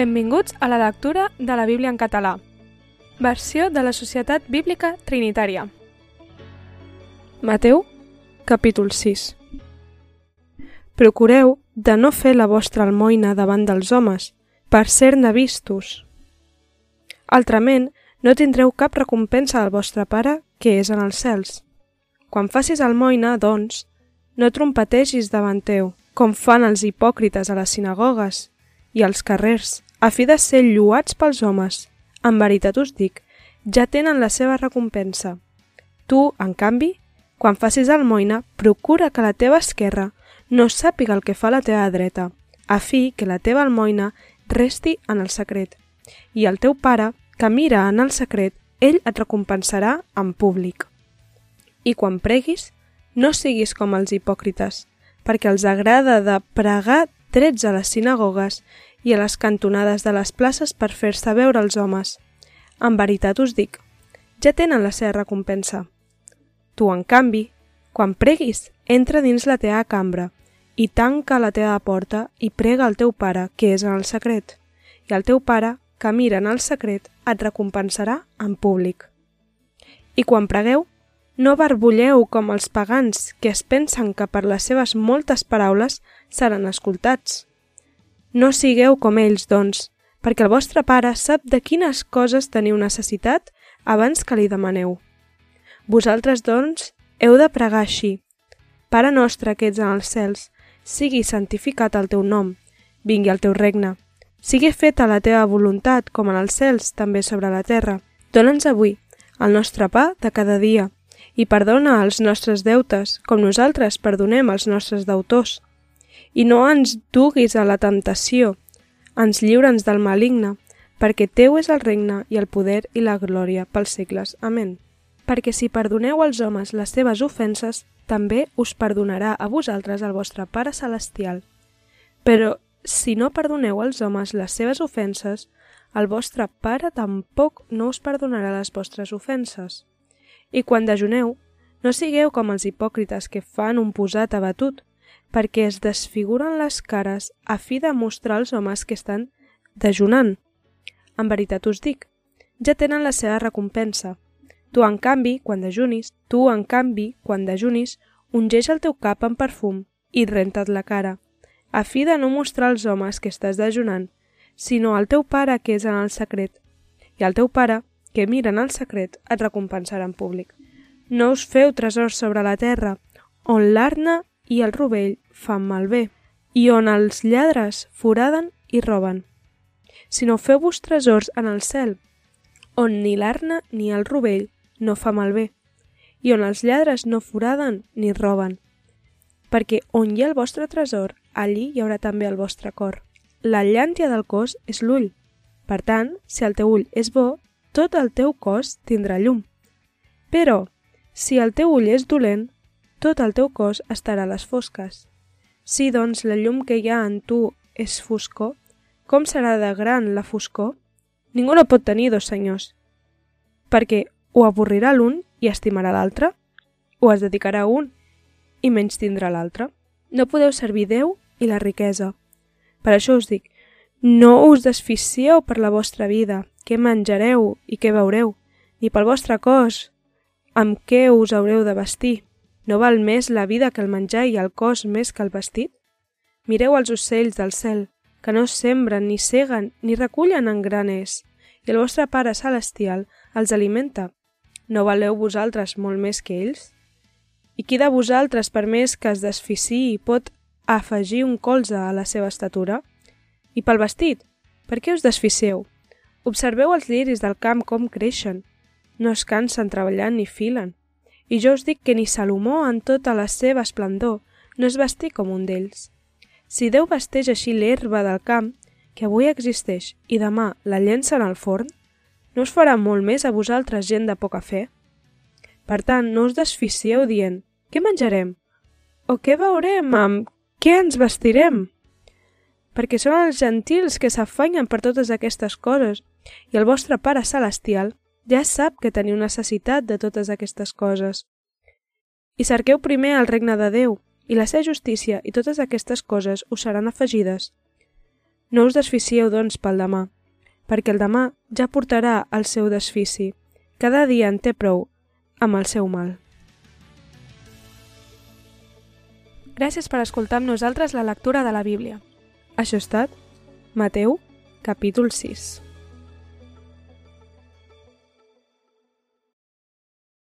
Benvinguts a la lectura de la Bíblia en català. Versió de la Societat Bíblica Trinitària. Mateu, capítol 6 Procureu de no fer la vostra almoina davant dels homes, per ser-ne vistos. Altrament, no tindreu cap recompensa del vostre Pare que és en els cels. Quan facis almoina, doncs, no trompetegis davant teu, com fan els hipòcrites a les sinagogues i als carrers, a fi de ser lluats pels homes. En veritat us dic, ja tenen la seva recompensa. Tu, en canvi, quan facis almoina, procura que la teva esquerra no sàpiga el que fa la teva dreta, a fi que la teva almoina resti en el secret. I el teu pare, que mira en el secret, ell et recompensarà en públic. I quan preguis, no siguis com els hipòcrites, perquè els agrada de pregar trets a les sinagogues i a les cantonades de les places per fer-se veure els homes. En veritat us dic, ja tenen la seva recompensa. Tu, en canvi, quan preguis, entra dins la teva cambra i tanca la teva porta i prega al teu pare, que és en el secret. I el teu pare, que mira en el secret, et recompensarà en públic. I quan pregueu, no barbulleu com els pagans que es pensen que per les seves moltes paraules seran escoltats. No sigueu com ells, doncs, perquè el vostre pare sap de quines coses teniu necessitat abans que li demaneu. Vosaltres, doncs, heu de pregar així. Pare nostre que ets en els cels, sigui santificat el teu nom, vingui el teu regne. Sigui feta la teva voluntat, com en els cels, també sobre la terra. Dóna'ns avui el nostre pa de cada dia i perdona els nostres deutes, com nosaltres perdonem els nostres deutors. I no ens duguis a la temptació, ens lliura'ns del maligne, perquè teu és el regne i el poder i la glòria pels segles. Amén. Perquè si perdoneu als homes les seves ofenses, també us perdonarà a vosaltres el vostre Pare Celestial. Però si no perdoneu als homes les seves ofenses, el vostre Pare tampoc no us perdonarà les vostres ofenses. I quan dejuneu, no sigueu com els hipòcrites que fan un posat abatut, perquè es desfiguren les cares a fi de mostrar als homes que estan dejunant. En veritat us dic, ja tenen la seva recompensa. Tu, en canvi, quan dejunis, tu, en canvi, quan dejunis, ungeix el teu cap amb perfum i renta't la cara, a fi de no mostrar als homes que estàs dejunant, sinó al teu pare que és en el secret. I el teu pare, que mira en el secret, et recompensarà en públic. No us feu tresors sobre la terra, on l'arna i el rovell fan malbé, i on els lladres foraden i roben. Sinó feu-vos tresors en el cel, on ni l'arna ni el rovell no fa malbé, i on els lladres no foraden ni roben. Perquè on hi ha el vostre tresor, allí hi haurà també el vostre cor. La llàntia del cos és l'ull. Per tant, si el teu ull és bo, tot el teu cos tindrà llum. Però, si el teu ull és dolent, tot el teu cos estarà a les fosques. Si, doncs, la llum que hi ha en tu és foscor, com serà de gran la foscor? Ningú no pot tenir dos senyors, perquè o avorrirà l'un i estimarà l'altre, o es dedicarà a un i menys tindrà l'altre. No podeu servir Déu i la riquesa. Per això us dic, no us desficieu per la vostra vida, què menjareu i què veureu, ni pel vostre cos, amb què us haureu de vestir. No val més la vida que el menjar i el cos més que el vestit? Mireu els ocells del cel, que no sembren, ni seguen, ni recullen en graners, i el vostre Pare Celestial els alimenta. No valeu vosaltres molt més que ells? I qui de vosaltres, per més que es desficiï, pot afegir un colze a la seva estatura? I pel vestit, per què us desficeu? Observeu els lliris del camp com creixen. No es cansen treballant ni filen. I jo us dic que ni Salomó, en tota la seva esplendor, no es vestí com un d'ells. Si Déu vesteix així l'herba del camp, que avui existeix i demà la llença en el forn, no us farà molt més a vosaltres gent de poca fe? Per tant, no us desficieu dient, què menjarem? O què veurem amb què ens vestirem? Perquè són els gentils que s'afanyen per totes aquestes coses i el vostre Pare Celestial ja sap que teniu necessitat de totes aquestes coses. I cerqueu primer el regne de Déu i la seva justícia i totes aquestes coses us seran afegides. No us desficieu, doncs, pel demà, perquè el demà ja portarà el seu desfici. Cada dia en té prou amb el seu mal. Gràcies per escoltar amb nosaltres la lectura de la Bíblia. Això ha estat Mateu, capítol 6.